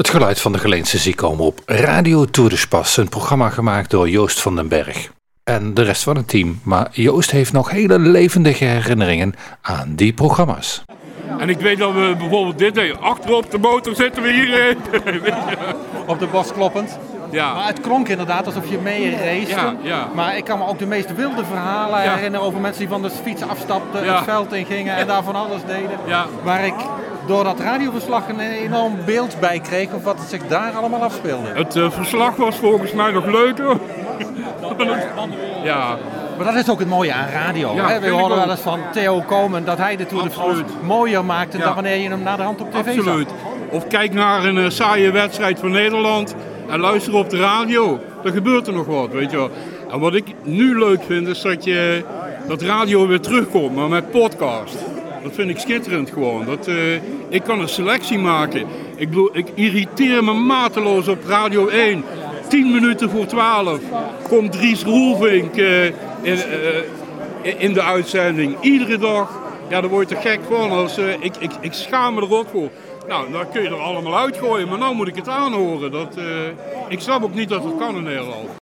Het geluid van de Geleense ziekomen op Radio Tour de Spas, een programma gemaakt door Joost van den Berg. En de rest van het team, maar Joost heeft nog hele levendige herinneringen aan die programma's. En ik weet dat we bijvoorbeeld dit deden. Achterop de motor zitten we hier. eh, op de bos kloppend. Ja. Maar het klonk inderdaad alsof je mee racete. Ja, ja. Maar ik kan me ook de meest wilde verhalen Ja. herinneren over mensen die van de fiets afstapten, Ja. het veld in gingen en daar van alles deden. Ja. Waar ik door dat radioverslag een enorm beeld bij kreeg of wat zich daar allemaal afspeelde. Het eh, verslag was volgens mij nog leuker. ja, Maar dat is ook het mooie aan radio. Ja, hè? We horen wel eens van Theo Komen dat hij de Tour de France mooier maakte Ja. dan wanneer je hem naar de hand op tv absoluut. zag. Of kijk naar een eh, saaie wedstrijd van Nederland en luister op de radio. Dan gebeurt er nog wat, weet je wel. En wat ik nu leuk vind is dat, je, dat radio weer terugkomt, maar met podcast. Dat vind ik schitterend gewoon. Dat, eh, ik kan een selectie maken. Ik, bedoel, ik irriteer me mateloos op Radio 1. 10 minuten voor 12 komt Dries Roelvink eh, in, eh, in de uitzending. Iedere dag. Ja, daar word je toch gek van. Als, ik, ik, ik schaam me er ook voor. Nou, dan kun je er allemaal uitgooien. Maar nou moet ik het aanhoren. Dat, ik snap ook niet dat het kan in Nederland.